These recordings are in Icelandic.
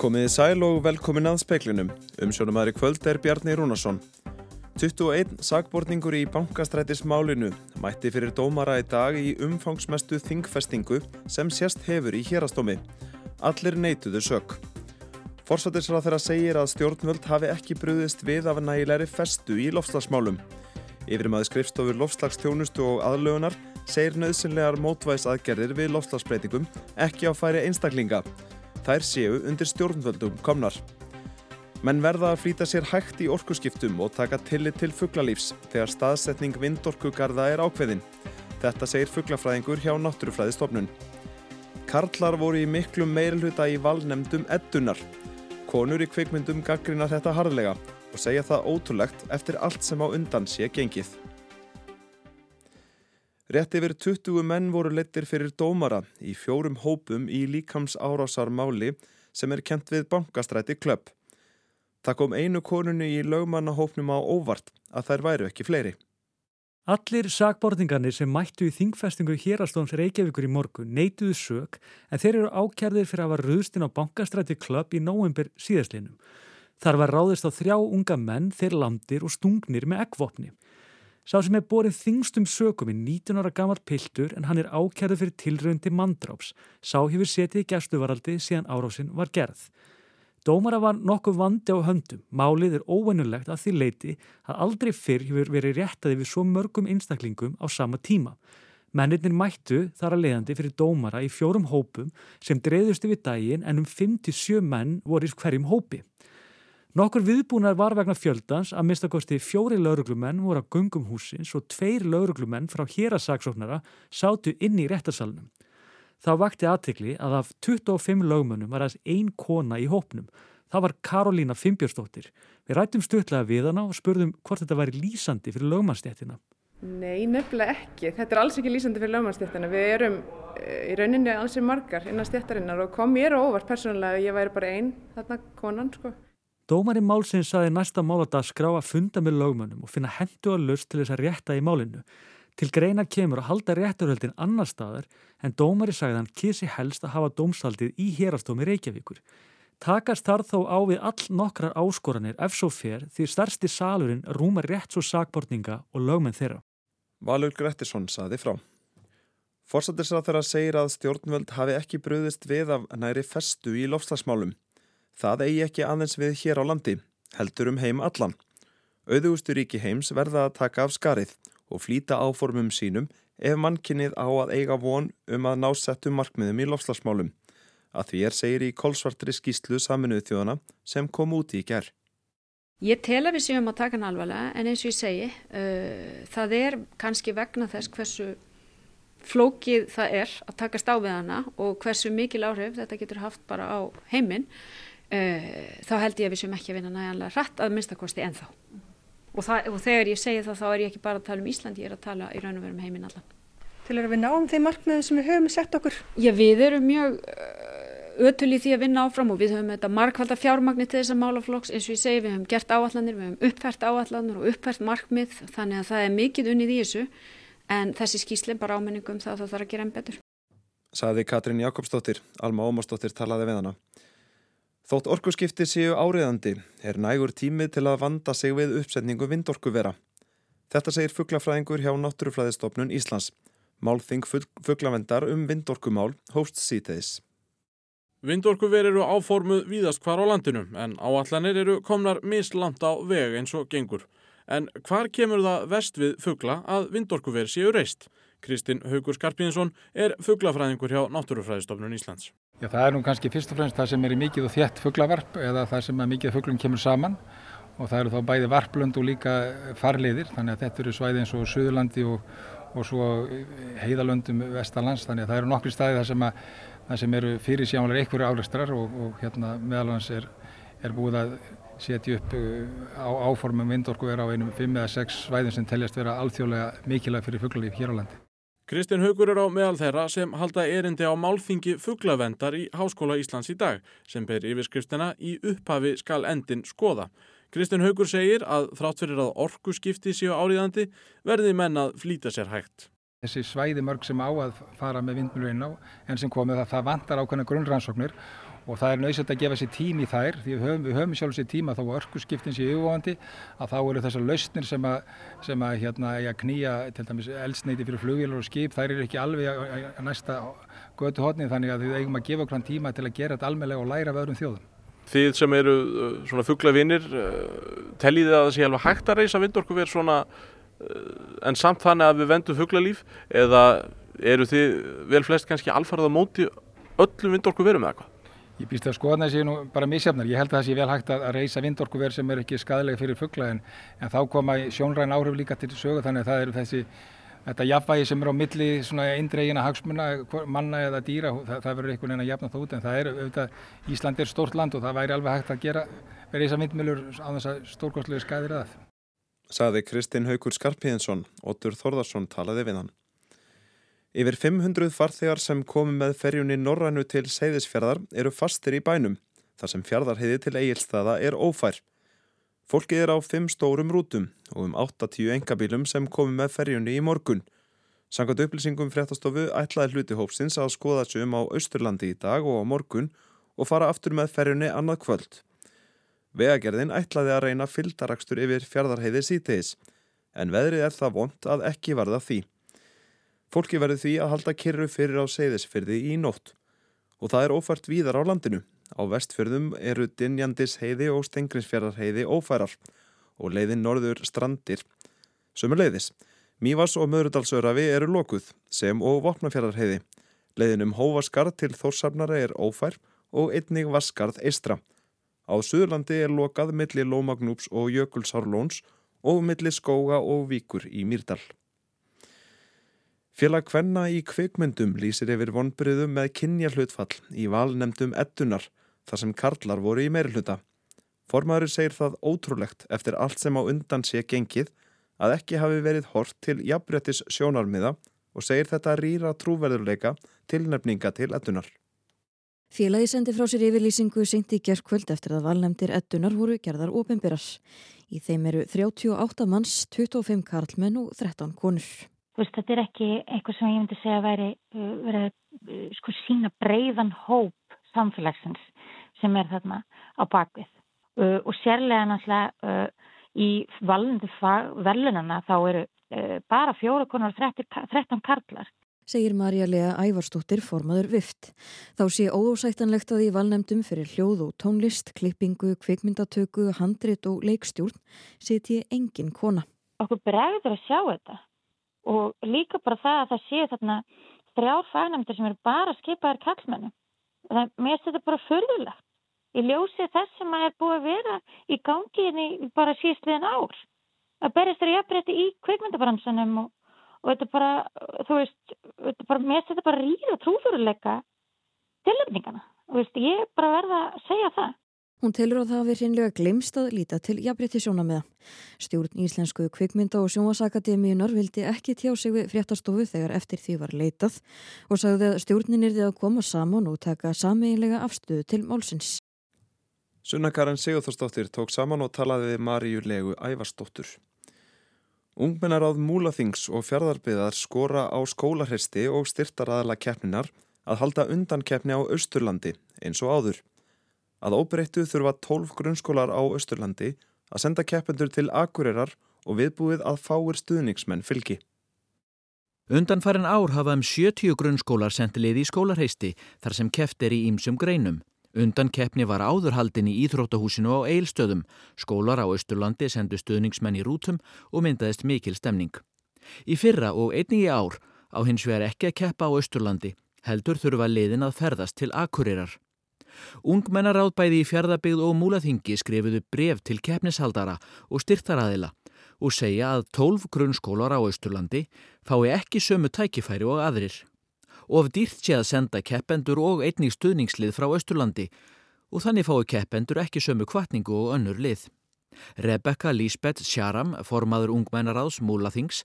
Komiði sæl og velkomin að speiklinum. Umsjónumæri kvöld er Bjarni Rúnarsson. 21 sagbortningur í bankastrætismálinu mætti fyrir dómara í dag í umfangsmestu þingfestingu sem sérst hefur í hérastómi. Allir neituðu sök. Forsættisrað þeirra segir að stjórnvöld hafi ekki brúðist við af nægilegri festu í lofslagsmálum. Yfirmaði skrifstofur lofslagstjónustu og aðlögunar segir nöðsynlegar mótvæs aðgerðir við lofslagsbreytingum ekki á færi einstaklinga þær séu undir stjórnvöldum komnar. Menn verða að flýta sér hægt í orkuskiptum og taka tillit til fugglalífs þegar staðsetning vindorkugarða er ákveðin. Þetta segir fugglafræðingur hjá Náttúrufræðistofnun. Karlar voru í miklu meirluta í valnemdum eddunar. Konur í kveikmyndum gaggrinar þetta harðlega og segja það ótrúlegt eftir allt sem á undan sé gengið. Rétt yfir 20 menn voru lettir fyrir dómara í fjórum hópum í líkams árásarmáli sem er kent við bankastræti klöpp. Það kom einu konunni í lögmannahópnum á óvart að þær væru ekki fleiri. Allir sakbortingarnir sem mættu í þingfestingu hérastóms Reykjavíkur í morgun neituðu sög en þeir eru ákjærðir fyrir að hafa röðstinn á bankastræti klöpp í nóvembur síðastlinum. Þar var ráðist á þrjá unga menn, þeir landir og stungnir með eggvopni. Sá sem er borið þingstum sökum í 19 ára gammal piltur en hann er ákjærðu fyrir tilröndi mandráps. Sá hefur setið í gæstuvaraldi síðan árásinn var gerð. Dómara var nokkuð vandi á höndum. Málið er óvennulegt að því leiti að aldrei fyrr hefur verið réttaði við svo mörgum einstaklingum á sama tíma. Mennirnir mættu þar að leiðandi fyrir dómara í fjórum hópum sem dreyðusti við daginn en um 5-7 menn voru í hverjum hópi. Nokkur viðbúnar var vegna fjöldans að mistakosti fjóri lauruglumenn voru að gungum húsins og tveir lauruglumenn frá hérasaksóknara sátu inn í réttarsalunum. Þá vakti aðtikli að af 25 lögmönnum var aðeins ein kona í hópnum. Það var Karolína Fimbjörnsdóttir. Við rættum stutlega við hana og spurðum hvort þetta væri lýsandi fyrir lögmannstéttina. Nei, nefnilega ekki. Þetta er alls ekki lýsandi fyrir lögmannstéttina. Við erum eh, í rauninni alls margar innan stéttarinnar og kom mér óvart persónulega að ég væri bara einn þarna konan sko. Dómari málsins saði næsta máladag skrá að funda með lögmönnum og finna hendu að lust til þess að rétta í málinu. Til greina kemur að halda rétturhöldin annar staðar en dómari sagði hann kísi helst að hafa dómsaldið í hérastómi Reykjavíkur. Takast þar þó á við all nokkrar áskoranir ef svo fer því starsti salurinn rúmar rétt svo sakbortninga og lögmenn þeirra. Valur Grettisson saði frá. Forsættisrað þeirra segir að stjórnvöld hafi ekki bröðist við af næri festu í lofslagsmálum. Það eigi ekki aðeins við hér á landi, heldur um heim allan. Auðugusturíki heims verða að taka af skarið og flýta áformum sínum ef mannkinnið á að eiga von um að ná settu markmiðum í lofslagsmálum. Að því er segir í kolsvartri skýslu saminuð þjóðana sem kom út í gerð. Ég tel að við séum að taka hann alvarlega en eins og ég segi uh, það er kannski vegna þess hversu flókið það er að taka stáfið hana og hversu mikil áhrif þetta getur haft bara á heiminn þá held ég að við sem ekki að vinna næjanlega hratt að minnstakosti ennþá og, það, og þegar ég segi það þá er ég ekki bara að tala um Ísland, ég er að tala í raun og veru um heiminn allan. Til að við náum þeim markmiðu sem við höfum sett okkur? Já, við erum mjög uh, ötul í því að vinna áfram og við höfum þetta markvalda fjármagnir til þessar málaflokks eins og ég segi við höfum gert áallanir, við höfum uppfært áallanir og uppfært markmið þannig að það er mikið unnið í þessu en þessi skýsli bara áminningum það það þarf að gera enn betur. Saði Katrín Jakobsdóttir, Alma Ómarsdóttir talaði við hana. Þótt orkuskipti séu áriðandi er nægur tímið til að vanda sig við uppsetningu vindorkuvera. Þetta segir fugglafræðingur hjá Náttúrufræðistofnun Íslands. Málþing fugglavendar um vindorkumál hóst síteðis. Vindorkuver eru áformuð víðast hvar á landinu en áallanir eru komnar mislant á veg eins og gengur. En hvar kemur það vest við fuggla að vindorkuver séu reist? Kristinn Haugur Skarpínsson er fugglafræðingur hjá Náttúrufræðistofnun Íslands. Já, það er nú kannski fyrst og fremst það sem er í mikið og þétt fugglavarp eða það sem að mikið fugglum kemur saman og það eru þá bæði varplönd og líka farleiðir þannig að þetta eru svæði eins og Suðurlandi og, og svo heiðalöndum Vestalans þannig að það eru nokkri staði þar sem, að, það sem eru fyrir sjánulega einhverju álegstrar og, og hérna meðalans er, er búið að setja upp uh, á áformum vindorku er á einum 5 eða 6 svæðin sem teljast vera alþjóðlega mikilvæg fyrir fugglalíf hér á landi. Kristinn Haugur er á meðal þeirra sem halda erindi á málþingi fugglavendar í Háskóla Íslands í dag sem ber yfirskriftina í upphafi skal endin skoða. Kristinn Haugur segir að þrátt fyrir að orku skipti séu áriðandi verði menn að flýta sér hægt. Þessi svæði mörg sem á að fara með vindmjölu inn á en sem komið að það vantar ákveðna grunnrannsóknir og það er nöðsett að gefa sér tím í þær því við höfum, höfum sjálf sér tíma þá orku skiptin sér yfirvofandi að þá eru þessar lausnir sem að, sem að hérna að knýja til dæmis eldsneiti fyrir flugvílar og skip þær eru ekki alveg að næsta götu hodni þannig að við eigum að gefa okkur tíma til að gera þetta almeinlega og læra af öðrum þjóðum. Þið sem eru uh, svona fugglavinnir, uh, teljið að það sé alveg hægt að reysa vindorkuver svona uh, en samt þannig að við vendum fugglalíf eða eru þið vel flest kannski alfarað á móti öllum vindorkuverum eða eitthvað? Ég býst að skoðan þessi nú bara misjafnar. Ég held að það sé vel hægt að reysa vindorkuver sem er ekki skadalega fyrir fuggla en, en þá koma sjónræn áhrif líka til sögu þannig að það eru þessi þetta jafnvægi sem er á milli svona eindregina hagsmuna manna eða dýra það, það verður einhvern veginn að jafna það út en það er auðvitað, Ísland er stórt land og það væri alveg hægt að gera að vindmjölur á þess að stórkostlegu skæðir að. Saði Kristinn Haugur Skarpíðinsson, Otur Þorðarsson talaði við hann. Yfir 500 farþegar sem komi með ferjunni Norrænu til Seyðisfjörðar eru fastir í bænum þar sem fjörðarhiði til eigilstaða er ófær. Fólkið er á fimm stórum rútum og um 8-10 engabílum sem komi með ferjunni í morgun. Sangat upplýsingum fréttastofu ætlaði hluti hópsins að skoða sig um á Austurlandi í dag og á morgun og fara aftur með ferjunni annað kvöld. Vegagerðin ætlaði að reyna fyldarakstur yfir fjardarheiði sítegis en veðrið er það vond að ekki varða því. Fólki verður því að halda kyrru fyrir á seyðisfyrði í nótt og það er ófært víðar á landinu Á vestfjörðum eru Dinjandis heiði og Stengrinsfjörðar heiði ófærar og leiðin norður strandir. Sumur leiðis. Mývas og Möðrudalsörafi eru lokuð sem og Vopnafjörðar heiði. Leiðin um Hóvaskarð til Þórsafnara er ófær og einnig Vaskarð eistra. Á Suðurlandi er lokað millir Lómagnúps og Jökulsárlóns og millir Skóga og Víkur í Mýrdal. Félag Kvenna í kvikmyndum lýsir yfir vonbyrðum með kynja hlutfall í valnemdum ettunar þar sem karlar voru í meirhluta. Formaður segir það ótrúlegt eftir allt sem á undan sé gengið að ekki hafi verið hort til jafnbrettis sjónarmiða og segir þetta rýra trúverðurleika tilnefninga til ettunar. Félagi sendi frá sér yfirlýsingu seint í gerðkvöld eftir að valnemdir ettunar voru gerðar ofinbyrar. Í þeim eru 38 manns, 25 karlmenn og 13 konur. Veist, þetta er ekki eitthvað sem ég myndi segja að veri, uh, veri uh, sko sína breyðan hóp samfélagsins sem er þarna á bakvið uh, og sérlega náttúrulega í valundu velunana þá eru bara fjóra konar og 13 karlar. Segir Marja Lea Ævarstóttir formaður vift. Þá sé ósættanlegt að í valnemdum fyrir hljóð og tónlist, klippingu, kvikmyndatöku, handrit og leikstjórn seti engin kona. Okkur bregður að sjá þetta og líka bara það að það sé þarna þrjár fagnemndir sem eru bara skipaðir kallmennu. Mér finnst þetta bara förðulegt. Ég ljósi þess sem að er búið að vera í gangiðinni bara síðstliðin ár. Það berist þér jafnrétti í kveikmyndabransanum og, og þetta bara, þú veist, bara, mér finnst þetta bara rýra trúfyrirleika tilöfningana. Veist, ég er bara verða að segja það. Hún telur að það hafi reynlega glemst að líta til jafnrétti sjónameða. Stjórn Íslensku kvikmynda og sjónvasakademíunar vildi ekki tjá sig við fréttastofu þegar eftir því var leitað og sagði að stjórnin er því að koma saman og taka sameinlega afstöðu til málsins. Sunnakaran Sigurþórsdóttir tók saman og talaði við Maríu Legu Ævarsdóttur. Ungmennaráð Múlaþings og fjárðarbyðar skora á skólarhesti og styrtaraðala keppninar að halda undan keppni á Östurlandi eins og áður. Að óbreyttu þurfa 12 grunnskólar á Östurlandi að senda keppendur til akurirar og viðbúið að fáir stuðningsmenn fylgi. Undanfærin ár hafa um 70 grunnskólar sendilið í skólarheisti þar sem keft er í ýmsum greinum. Undan keppni var áðurhaldin í Íþróttahúsinu á Eilstöðum. Skólar á Östurlandi sendu stuðningsmenn í rútum og myndaðist mikil stemning. Í fyrra og einnig í ár á hins vegar ekki að keppa á Östurlandi, heldur þurfa liðin að ferðast til Akurirar. Ungmennaráð bæði í fjardabigð og múlaþingi skrifuðu bref til keppnishaldara og styrtaraðila og segja að 12 grunnskólar á Östurlandi fái ekki sömu tækifæri og aðrir of dýrt sé að senda keppendur og einnig stuðningslið frá Östurlandi og þannig fái keppendur ekki sömu kvartningu og önnur lið. Rebecca Lisbeth Sjaram, formaður ungmennaráðs Múlaþings,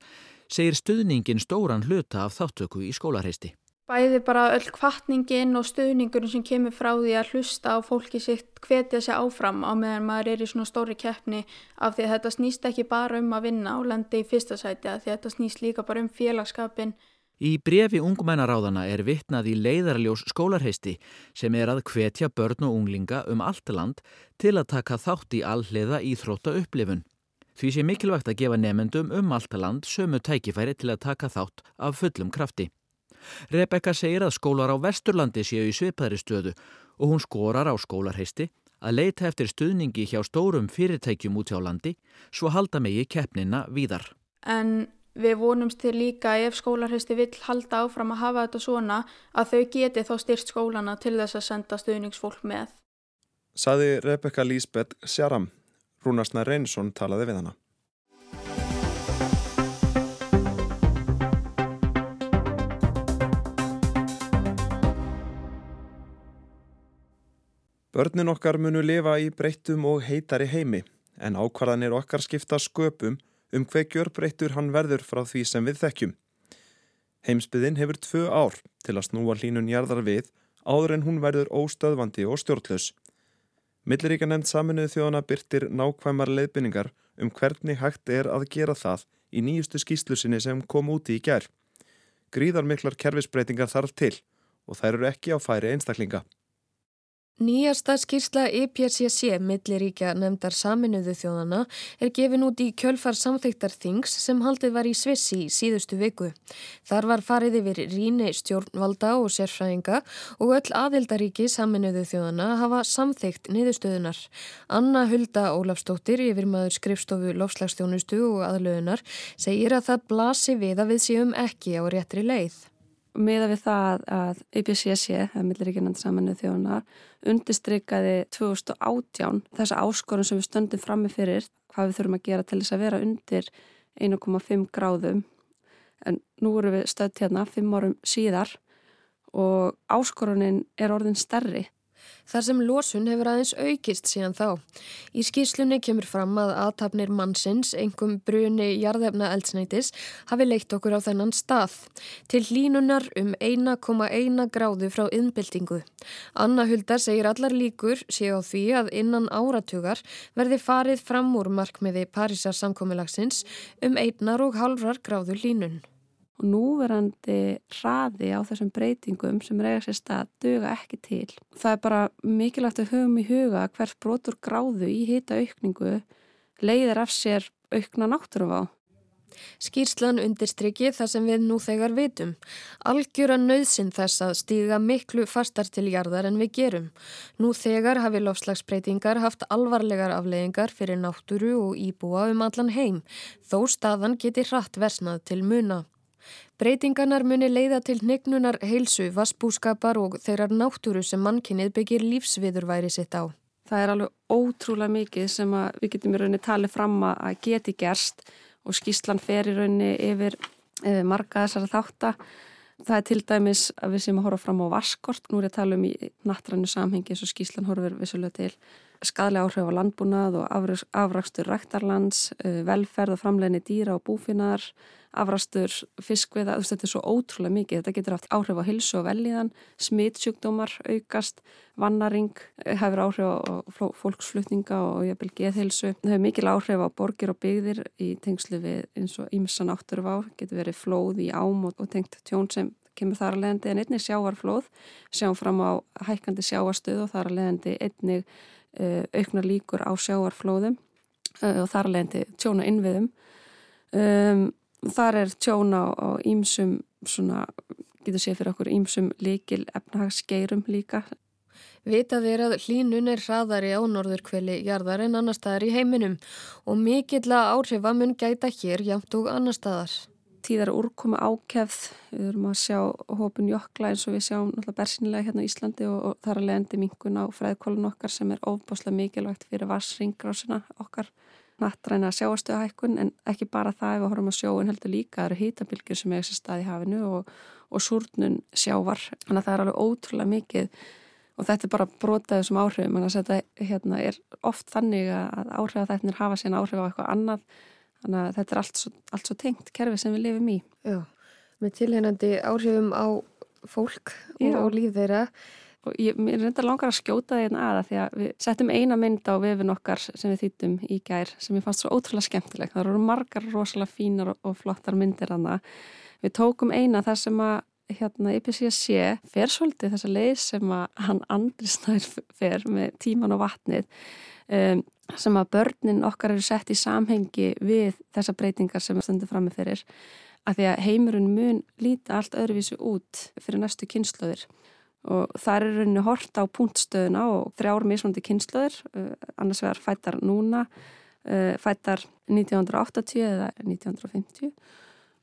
segir stuðningin stóran hluta af þáttöku í skólarheisti. Bæði bara öll kvartningin og stöðningurinn sem kemur frá því að hlusta á fólki sitt hvetja sig áfram á meðan maður er í svona stóri keppni af því að þetta snýst ekki bara um að vinna og landa í fyrsta sæti að því að þetta snýst líka bara um félagskapin. Í brefi ungmennaráðana er vittnað í leiðarljós skólarheisti sem er að hvetja börn og unglinga um allt land til að taka þátt í allhliða íþrótta upplifun. Því sé mikilvægt að gefa nefendum um allt land sömu tækifæri til að taka þátt af fullum krafti. Rebecca segir að skólar á Vesturlandi séu í svipaðri stöðu og hún skorar á skólarheisti að leita eftir stuðningi hjá stórum fyrirtækjum út hjá landi svo halda megi keppnina víðar. En við vonumst til líka ef skólarheisti vill halda áfram að hafa þetta svona að þau geti þá styrt skólana til þess að senda stuðningsfólk með. Saði Rebecca Lísbeth Sjaram. Rúnarsna Reynsson talaði við hana. Börnin okkar munu lifa í breyttum og heitari heimi en ákvarðanir okkar skipta sköpum um hver gjör breyttur hann verður frá því sem við þekkjum. Heimsbyðin hefur tvö ár til að snúa hlínun jarðar við áður en hún verður óstöðvandi og stjórnlaus. Milliríka nefnd saminuð þjóðana byrtir nákvæmar leiðbynningar um hvernig hægt er að gera það í nýjustu skýslusinni sem kom úti í gerð. Gríðar miklar kerfisbreytingar þarf til og þær eru ekki á færi einstaklinga. Nýjasta skýrsla IPCC e milliríkja nefndar saminuðu þjóðana er gefin út í kjölfar samþyktar þings sem haldið var í Svissi í síðustu viku. Þar var farið yfir ríni stjórnvalda og sérfræðinga og öll aðildaríki saminuðu þjóðana hafa samþykt niðurstöðunar. Anna Hulda Ólafstóttir, yfir maður skrifstofu lofslagstjónustu og aðlöðunar, segir að það blasi við að við séum ekki á réttri leið meða við það að IPCC, það millir ekki nefnd saminu þjóna, undistrykkaði 2018 þessa áskorun sem við stöndum frammi fyrir, hvað við þurfum að gera til þess að vera undir 1,5 gráðum. En nú erum við stödd hérna 5 árum síðar og áskorunin er orðin stærri þar sem losun hefur aðeins aukist síðan þá. Í skýrslunni kemur fram að aðtapnir mannsins, engum bruni jarðefna eldsneitis, hafi leitt okkur á þennan stað. Til hlínunar um 1,1 gráðu frá innbyltingu. Anna Huldar segir allar líkur sé á því að innan áratugar verði farið fram úr markmiði Parísar samkomiðlagsins um 1,5 gráðu hlínun og núverandi hraði á þessum breytingum sem eiga sér stað döga ekki til. Það er bara mikilvægt að höfum í huga hvers brotur gráðu í hita aukningu leiðir af sér aukna náttúrufá. Skýrslan undirstrykki það sem við nú þegar vitum. Algjöra nöðsinn þess að stíga miklu fastar til jarðar en við gerum. Nú þegar hafi lofslagsbreytingar haft alvarlegar afleggingar fyrir náttúru og íbúa um allan heim, þó staðan geti hratt versnað til muna. Breytinganar muni leiða til hnegnunar heilsu, vassbúskapar og þeirrar náttúru sem mannkinnið byggir lífsviðurværi sitt á. Það er alveg ótrúlega mikið sem við getum í rauninni talið fram að geti gerst og skýslan fer í rauninni yfir e, marga þessara þáttar. Það er til dæmis að við sem að horfa fram á vaskort, nú er ég að tala um í nattrannu samhengi eins og skýslan horfur vissulega til skadlega áhrif á landbúnað og afrakstur ræktarlands, e, velferð og framleginni dýra og búfinar, afrastur fiskviða, þetta er svo ótrúlega mikið, þetta getur haft áhrif á hilsu og velíðan, smitsjúkdómar aukast, vannaring eh, hefur áhrif á fólksflutninga og jafnvel geðhilsu, það hefur mikil áhrif á borgir og byggðir í tengslu við eins og ímissan átturvá, getur verið flóð í ám og, og tengt tjón sem kemur þar að leiðandi en einnig sjávarflóð, sjáum fram á hækkandi sjáarstöð og þar að leiðandi einnig uh, aukna líkur á sjávarflóðum uh, og þar að leiðandi tjóna innviðum. Um, þar er tjóna á ímsum svona, getur séð fyrir okkur ímsum líkil efnahagsgeirum líka. Vitað er að hlínun er hraðari á norðurkveli jarðar en annar staðar í heiminum og mikill að áhrifa mun gæta hér jæmt og annar staðar. Tíðar úrkomi ákefð, við erum að sjá hópun jökla eins og við sjáum náttúrulega bersinlega hérna í Íslandi og, og þar að leiðandi mingun á fræðkólun okkar sem er ofbáslega mikilvægt fyrir varsringrásina okkar nattræna sjáastöðahækkun en ekki bara það ef við horfum að sjóun heldur líka það eru hýtabilgjur sem er þessi stað í hafinu og, og súrnun sjávar. Þannig að það er alveg ótrúlega mikið og þetta er bara brotaðið sem áhrifum. Þannig að þetta hérna, er oft þannig að áhrifafætnir hafa sín áhrif á eitthvað annað. Þannig að þetta er allt svo, allt svo tengt kerfi sem við lifum í. Já, með tilhengandi áhrifum á fólk og, og líf þeirra. Og ég, er reynda langar að skjóta þeirra aða því að við settum eina mynd á vefin okkar sem við þýttum í gær sem ég fannst svo ótrúlega skemmtileg. Það eru margar rosalega fínar og, flottar myndir hana. Við tókum eina þar sem að hérna IPCC fer svolítið þessa leið sem að hann andri snær fer með tíman og vatnið um, sem að börnin okkar eru sett í samhengi við þessa breytingar sem stöndum fram með fyrir að því að heimurinn mun líta allt öðruvísu út fyrir næstu kynnslöðir og það er rauninni hort á punktstöðuna og þrjár mismandi kynnslöður, uh, annars vegar fættar núna, uh, fættar 1980 eða 1950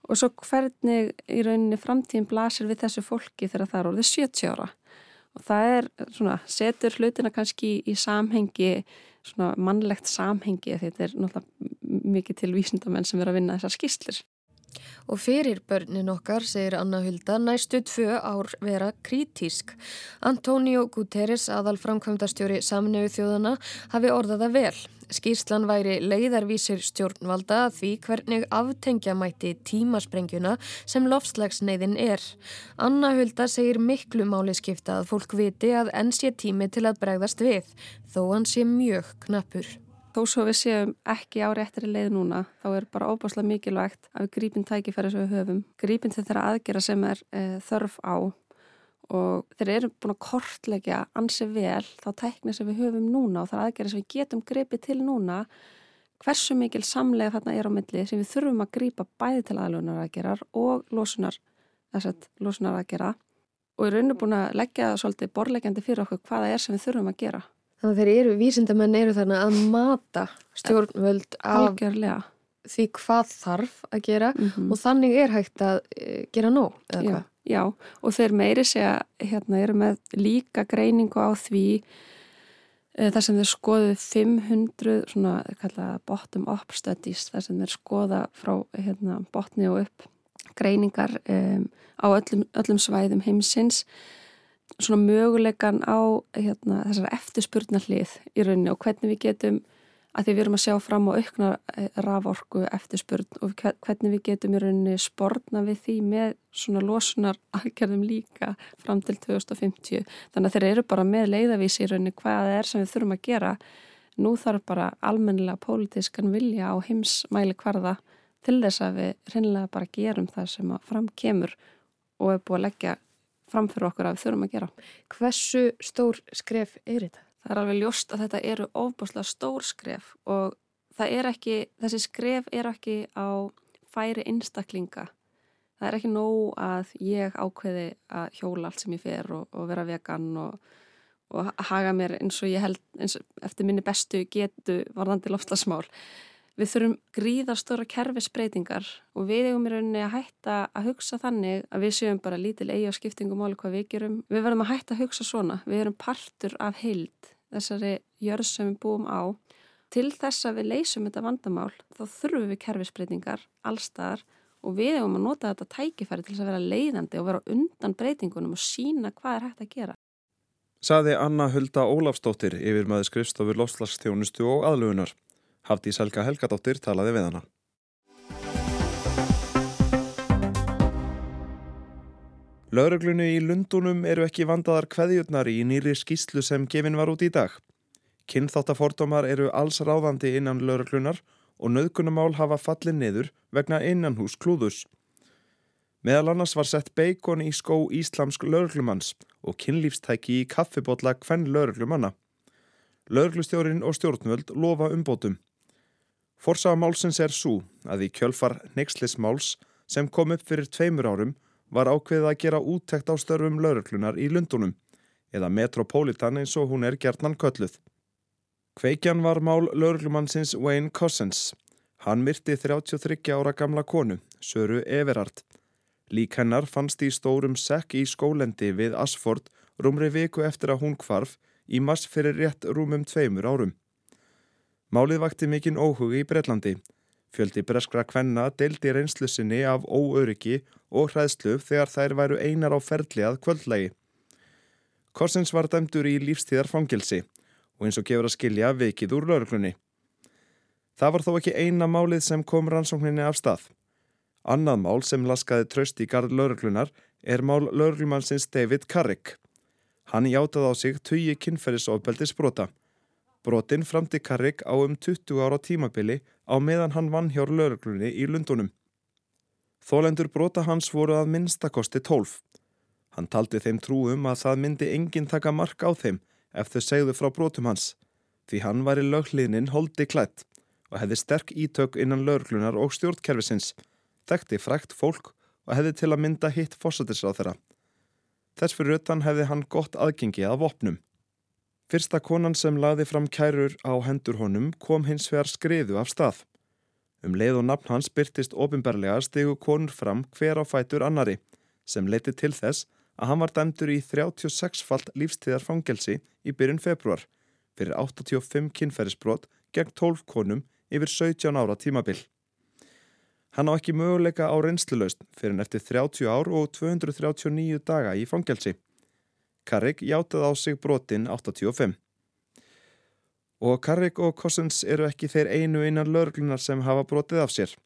og svo hvernig í rauninni framtíðin blasir við þessu fólki þegar það er orðið 70 ára og það er svona, setur hlutina kannski í samhengi, svona mannlegt samhengi, þetta er náttúrulega mikið til vísindamenn sem er að vinna þessar skýslir. Og fyrir börnin okkar, segir Anna Hulda, næstu tvö ár vera krítísk. Antonio Guterres, aðal framkvæmdastjóri saminuðu þjóðana, hafi orðaða vel. Skýrslan væri leiðarvísir stjórnvalda því hvernig aftengja mætti tímasprengjuna sem lofslagsneiðin er. Anna Hulda segir miklu máli skipta að fólk viti að enn sé tími til að bregðast við, þó hann sé mjög knappur. Þó svo við séum ekki á réttri leið núna, þá er bara óbáslega mikilvægt að við grípin tækifæri sem við höfum. Grípin til þeirra aðgera sem er e, þörf á og þeir eru búin að kortleggja ansi vel þá tækni sem við höfum núna og þar aðgera sem við getum gripið til núna hversu mikil samlega þarna er á milli sem við þurfum að grípa bæði til aðlunar aðgerar og losunar, losunar aðgera og við erum búin að leggja það svolítið borlegjandi fyrir okkur hvaða er sem við þurfum að gera. Þannig að þeir eru, vísindamenn eru þarna að mata stjórnvöld af Algjörlega. því hvað þarf að gera mm -hmm. og þannig er hægt að e, gera nóg, eða hvað? Já, og þeir meiri segja, hérna, eru með líka greiningu á því e, þar sem þeir skoðu 500, svona, kallaða bottom up studies, þar sem þeir skoða frá, hérna, botni og upp greiningar um, á öllum, öllum svæðum heimsins svona möguleikan á hérna, þessar eftirspurnar hlið í rauninni og hvernig við getum að því við erum að sjá fram á aukna eh, raforku eftirspurn og hvernig við getum í rauninni sportna við því með svona losunar aðgerðum líka fram til 2050 þannig að þeir eru bara með leiðavísi í rauninni hvað er sem við þurfum að gera. Nú þarf bara almennilega pólitískan vilja á heimsmæli hverða til þess að við reynilega bara gerum það sem að fram kemur og er búið að leggja framfyrir okkur að við þurfum að gera. Hversu stór skref er þetta? Það er alveg ljóst að þetta eru ofbúslega stór skref og það er ekki, þessi skref er ekki á færi einstaklinga. Það er ekki nóg að ég ákveði að hjóla allt sem ég fer og, og vera vegan og, og haga mér eins og ég held eins, eftir minni bestu getu varðandi lofslagsmál. Við þurfum gríðarstóra kerfisbreytingar og við eigum í rauninni að hætta að hugsa þannig að við séum bara lítil eigi á skiptingum máli hvað við gerum. Við verðum að hætta að hugsa svona. Við erum partur af heild þessari jörð sem við búum á. Til þess að við leysum þetta vandamál þá þurfum við kerfisbreytingar allstaðar og við eigum að nota þetta tækifæri til þess að vera leiðandi og vera undan breytingunum og sína hvað er hægt að gera. Saði Anna Hulda Ólafstóttir yfir maður skrifstofur lofslagstjónustu og aðlugunar. Hafdís Helga Helgadóttir talaði við hana. Lauruglunni í Lundunum eru ekki vandaðar kveðjurnar í nýri skýslu sem gefin var út í dag. Kynþáttafordómar eru alls ráðandi innan lauruglunar og nöðgunumál hafa fallið niður vegna innanhús klúðus. Meðal annars var sett beikon í skó íslamsk lauruglumanns og kynlífstæki í kaffibotla hvenn lauruglumanna. Lauruglustjórin og stjórnvöld lofa umbótum. Forsaða málsins er svo að í kjölfar neykslismáls sem kom upp fyrir tveimur árum var ákveðið að gera úttekt á störfum lauruklunar í Lundunum eða Metropolitan eins og hún er gertnan kölluð. Kveikjan var mál lauruklumannsins Wayne Cossens. Hann myrti 33 ára gamla konu, Söru Everard. Lík hennar fannst í stórum sekk í skólendi við Asford rúmri viku eftir að hún kvarf í mass fyrir rétt rúmum tveimur árum. Málið vakti mikinn óhugi í Breitlandi. Fjöldi breskra kvenna deildi reynslusinni af óöryggi og hræðslu þegar þær væru einar á ferli að kvöldlegi. Korsins var dæmdur í lífstíðar fangilsi og eins og gefur að skilja veikið úr lauruglunni. Það var þó ekki eina málið sem kom rannsókninni af stað. Annað mál sem laskaði tröst í gard lauruglunar er mál lauruglumannsins David Carrick. Hann játað á sig tugi kynferðisofbeldis brota. Brotin framti Carrick á um 20 ára tímabili á meðan hann vann hjá lauruglunni í Lundunum. Þólendur brota hans voru að minnstakosti 12. Hann taldi þeim trúum að það myndi enginn taka mark á þeim ef þau segðu frá brotum hans því hann var í lögliðnin holdi klætt og hefði sterk ítök innan lauruglunar og stjórnkerfisins, þekkti frækt fólk og hefði til að mynda hitt fósatisráð þeirra. Þess fyrir utan hefði hann gott aðgengi að vopnum. Fyrsta konan sem laði fram kærur á hendur honum kom hins vegar skriðu af stað. Um leið og nafn hans byrtist ofinberlega stegu konur fram hver á fætur annari sem leiti til þess að hann var dæmdur í 36-falt lífstíðarfangelsi í byrjun februar fyrir 85 kynferðisbrot gegn 12 konum yfir 17 ára tímabil. Hann á ekki möguleika á reynslulaust fyrir en eftir 30 ár og 239 daga í fangelsi. Carrick játað á sig brotin 85. Og Carrick og Cossens eru ekki þeir einu innan lörglunar sem hafa brotið af sér.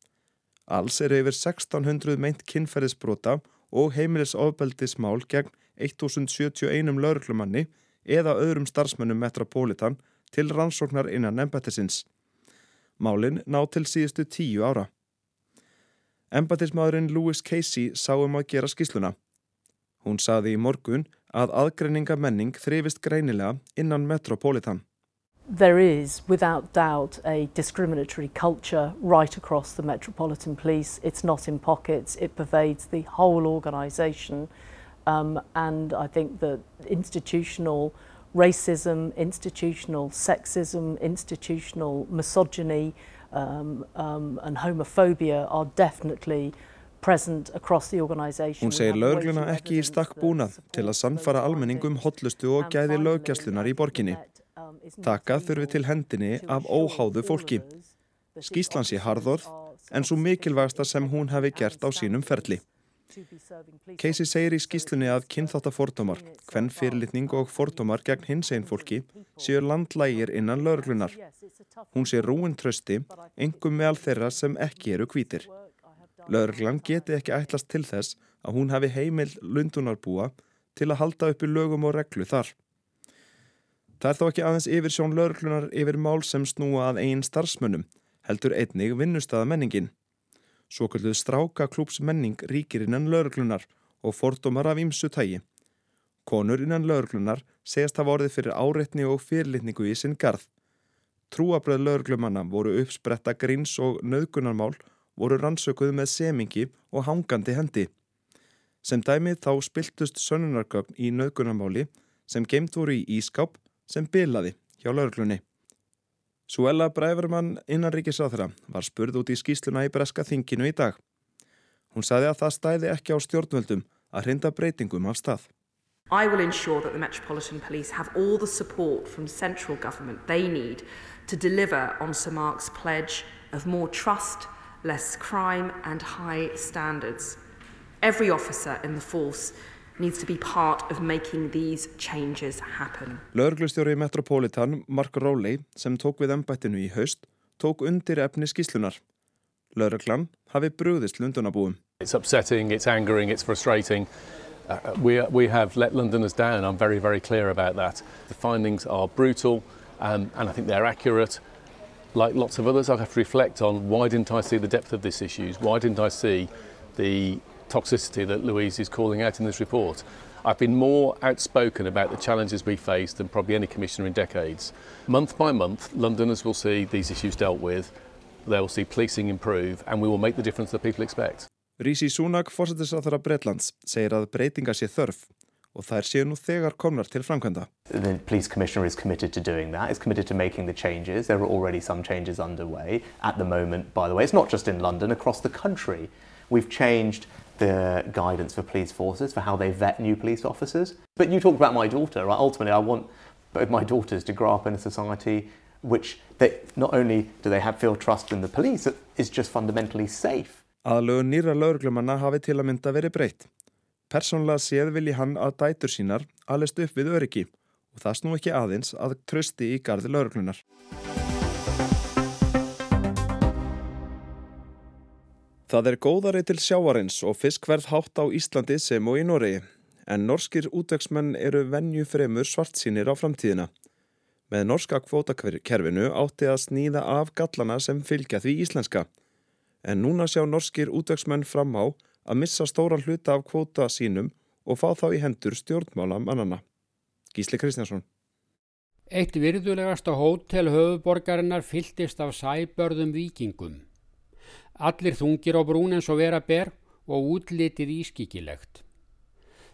Alls eru yfir 1600 meint kynferðisbrota og heimilisofbeldismál gegn 1071 lörglumanni eða öðrum starfsmönnum Metropolitan til rannsóknar innan embættisins. Málinn ná til síðustu tíu ára. Embættismadurinn Louis Casey sá um að gera skýsluna. Hún saði í morgun að aðgreininga menning þrifist greinilega innan Metropolitan. There is, without doubt, a discriminatory culture right across the Metropolitan Police. It's not in pockets, it pervades the whole organisation. Um, and I think that institutional racism, institutional sexism, institutional misogyny um, um, and homophobia are definitely Hún segir lögluna ekki í stakk búnað til að sannfara almenningum hotlustu og gæði lögjastlunar í borginni. Taka þurfi til hendinni af óháðu fólki. Skíslan sé harðorð en svo mikilvægsta sem hún hefði gert á sínum ferli. Casey segir í skýslunni að kynþáttafordómar, hvenn fyrirlitning og fordómar gegn hins einn fólki séu landlægir innan laurglunar. Hún sé rúin trösti, engum meðal þeirra sem ekki eru kvítir. Laurglan geti ekki ætlast til þess að hún hafi heimil lundunarbúa til að halda uppi lögum og reglu þar. Það er þó ekki aðeins yfir sjón laurglunar yfir mál sem snúa að einn starfsmönnum, heldur einnig vinnustada menningin. Svo kalluð stráka klúps menning ríkir innan lauruglunar og fordómar af ímsu tægi. Konur innan lauruglunar segast hafa orðið fyrir áreitni og fyrirlitningu í sinn garð. Trúabröð lauruglumanna voru uppspretta gríns og nöðgunarmál voru rannsökuð með semingi og hangandi hendi. Sem dæmið þá spiltust sönunarkögn í nöðgunarmáli sem geimt voru í ískáp sem bilaði hjá lauruglunni. Suella Brævermann innanríkisáþra var spurð út í skýsluna í breska þinginu í dag. Hún saði að það stæði ekki á stjórnvöldum að hrinda breytingum af stað. I will ensure that the Metropolitan Police have all the support from central government they need to deliver on Sir Mark's pledge of more trust, less crime and high standards. Every officer in the force needs to be part of making these changes happen. Lörglustjóri Metropolitan Mark Rowley sem tók við ennbættinu í haust tók undir efni skíslunar. Lörglan hafi brúðist Lundunabúum. It's upsetting, it's angering, it's frustrating. Uh, we, we have let Londoners down. I'm very, very clear about that. The findings are brutal um, and I think they're accurate. Like lots of others, I have to reflect on why didn't I see the depth of this issues? Why didn't I see the toxicity that Louise is calling out in this report. I've been more outspoken about the challenges we face than probably any commissioner in decades. Month by month, Londoners will see these issues dealt with, they will see policing improve, and we will make the difference that people expect. Rísi Súnak, fórsetisráþara Breitlands, segir að breytinga sé þörf og þær séu nú þegar komnar til framkvæmda. The police commissioner is committed to doing that, is committed to making the changes. There are already some changes underway at the moment, by the way. It's not just in London, across the country. We've changed the guidance for police forces for how they vet new police officers. But you talked about my daughter. Right? Ultimately, I want both my daughters to grow up in a society which they, not only do they have feel trust in the police, it is just fundamentally safe. Aðlögun nýra lauruglumanna hafi til að mynda verið breytt. Personlega séð vilji hann að dætur sínar aðlist upp við öryggi og það snú ekki aðeins að trösti í gardi lauruglunar. Það er góðari til sjáarins og fiskverð hátt á Íslandi sem og í Noregi, en norskir útvegsmenn eru venju fremur svartsýnir á framtíðina. Með norska kvótakerfinu átti að sníða af gallana sem fylgja því íslenska, en núna sjá norskir útvegsmenn fram á að missa stóran hluta af kvóta sínum og fá þá í hendur stjórnmála mannana. Gísli Kristjánsson Eitt virðulegasta hótel höfuborgarinnar fylltist af sæbörðum vikingum. Allir þungir á brún eins og vera ber og útlitið ískikilegt.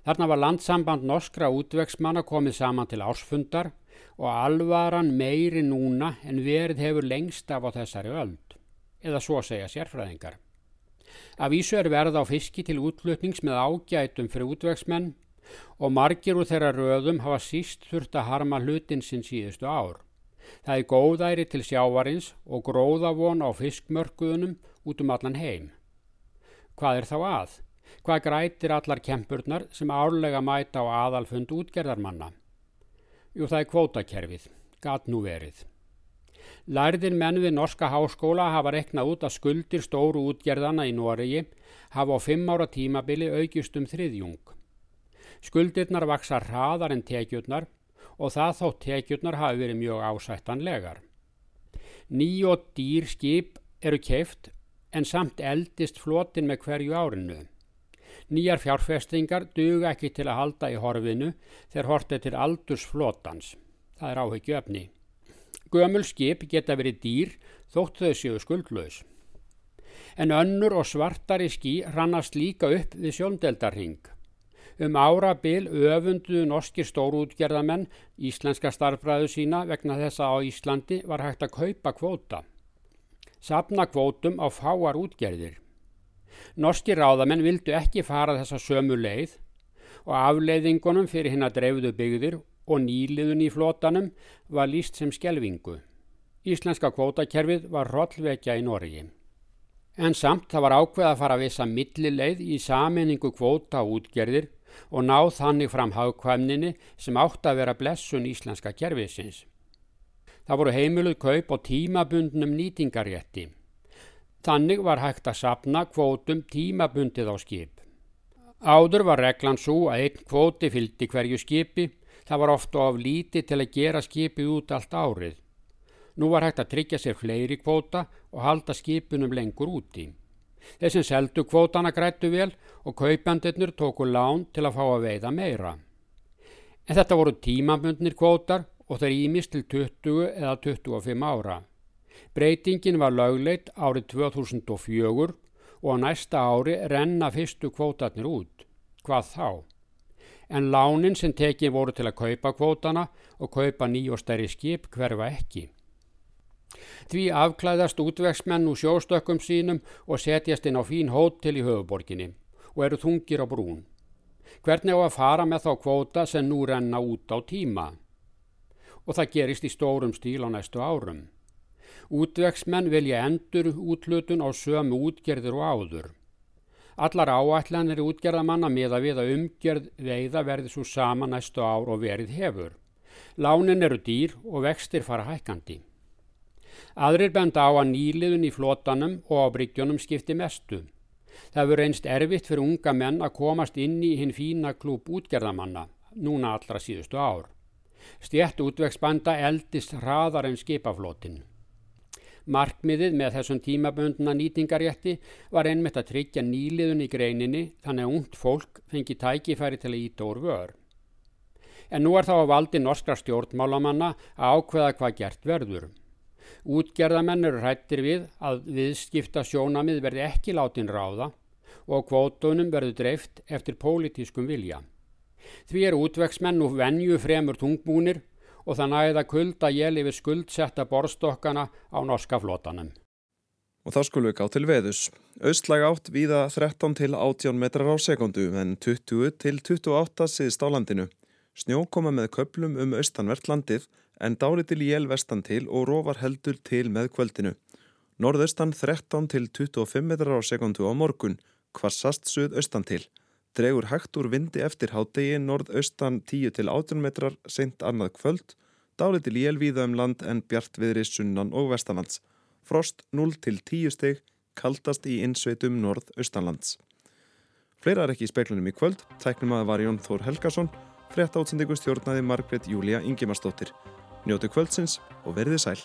Þarna var landsamband norskra útvegsmanna komið saman til ársfundar og alvaran meiri núna en verið hefur lengst af á þessari öld, eða svo segja sérfræðingar. Af ísu er verð á fiski til útlutnings með ágætum fyrir útvegsmenn og margir úr þeirra röðum hafa síst þurft að harma hlutin sinn síðustu ár. Það er góðæri til sjávarins og gróðavon á fiskmörkuðunum út um allan heim. Hvað er þá að? Hvað grætir allar kempurnar sem árlega mæta á aðalfund útgerðarmanna? Jú, það er kvótakerfið, gat Lærðin menn við Norska Háskóla hafa reknað út að skuldir stóru útgerðana í Noregi hafa á fimm ára tímabili aukist um þriðjung. Skuldirnar vaksa hraðar en tekjurnar og það þó tekjurnar hafi verið mjög ásættanlegar. Ný og dýr skip eru keift en samt eldist flotin með hverju árinu. Nýjar fjárfestingar duga ekki til að halda í horfinu þegar hortið til aldurs flotans. Það er áhyggju öfni. Gömul skip geta verið dýr þótt þau séu skuldlaus. En önnur og svartari skí rannast líka upp við sjóndeldarhing. Um árabil öfunduðu norskir stórútgerðamenn íslenska starfræðu sína vegna þessa á Íslandi var hægt að kaupa kvóta sapna kvótum á fáar útgerðir. Norski ráðamenn vildu ekki fara þessa sömu leið og afleiðingunum fyrir hinn að dreifðu byggðir og nýliðun í flótanum var líst sem skelvingu. Íslenska kvótakerfið var hrollvekja í Norgi. En samt það var ákveð að fara að vissa millileið í saminningu kvóta útgerðir og náð þannig fram hagkvæmninni sem átt að vera blessun íslenska kerfiðsins. Það voru heimiluð kaup á tímabundnum nýtingarétti. Þannig var hægt að sapna kvótum tímabundið á skip. Áður var reglan svo að einn kvóti fylgdi hverju skipi, það var ofta of líti til að gera skipið út allt árið. Nú var hægt að tryggja sér fleiri kvóta og halda skipunum lengur úti. Sem seldu kvótana grættu vel og kaupandirnir tóku lán til að fá að veiða meira. En þetta voru tímabundnir kvótar og þeir ímist til 20 eða 25 ára. Breytingin var lögleit árið 2004 og á næsta ári renna fyrstu kvótarnir út. Hvað þá? En lánin sem tekið voru til að kaupa kvótana og kaupa ný og stærri skip hverfa ekki. Því afklæðast útvegsmenn úr sjóstökkum sínum og setjast inn á fín hótel í höfuborginni og eru þungir á brún. Hvernig á að fara með þá kvóta sem nú renna út á tíma? og það gerist í stórum stíl á næstu árum. Útvegsmenn vilja endur útlutun á sömu útgerðir og áður. Allar áætlanir útgerðamanna miða við að umgerð veiða verði svo sama næstu ár og verið hefur. Lánin eru dýr og vextir fara hækkandi. Aðrir benda á að nýliðun í flótanum og á bryggjónum skipti mestu. Það verður einst erfitt fyrir unga menn að komast inn í hinn fína klúp útgerðamanna, núna allra síðustu ár. Stjætt útvegsbanda eldist hraðar en skipaflótin. Markmiðið með þessum tímabönduna nýtingarétti var einmitt að tryggja nýliðun í greininni þannig að ungt fólk fengi tækifæri til að íta úr vör. En nú er þá að valdi norskra stjórnmálamanna að ákveða hvað gert verður. Útgerðamenn eru hrættir við að viðskipta sjónamið verði ekki látin ráða og kvótunum verður dreift eftir pólitískum vilja. Því er útveksmenn nú venju fremur tungbúnir og það næða kulda jél yfir skuldsetta borstokkana á norska flótanum. Og þá skulum við gá til veðus. Austlæg átt víða 13 til 18 metrar á sekundu en 20 til 28 síðst á landinu. Snjó koma með köplum um austanvert landið en dáli til jél vestan til og róvar heldur til með kvöldinu. Norðaustan 13 til 25 metrar á sekundu á morgun, kvassast suð austan til dregur hægt úr vindi eftir hádegi norðaustan 10 til 18 metrar seint annað kvöld, dáliti líl víða um land en bjart viðri sunnan og vestanlands. Frost 0 til 10 steg kaldast í innsveitum norð-austanlands. Fleira er ekki í speiklunum í kvöld, tæknum að var Jón Þór Helgason, frétta átsendingu stjórnaði Margret Júlia Ingimarsdóttir. Njóti kvöldsins og verði sæl.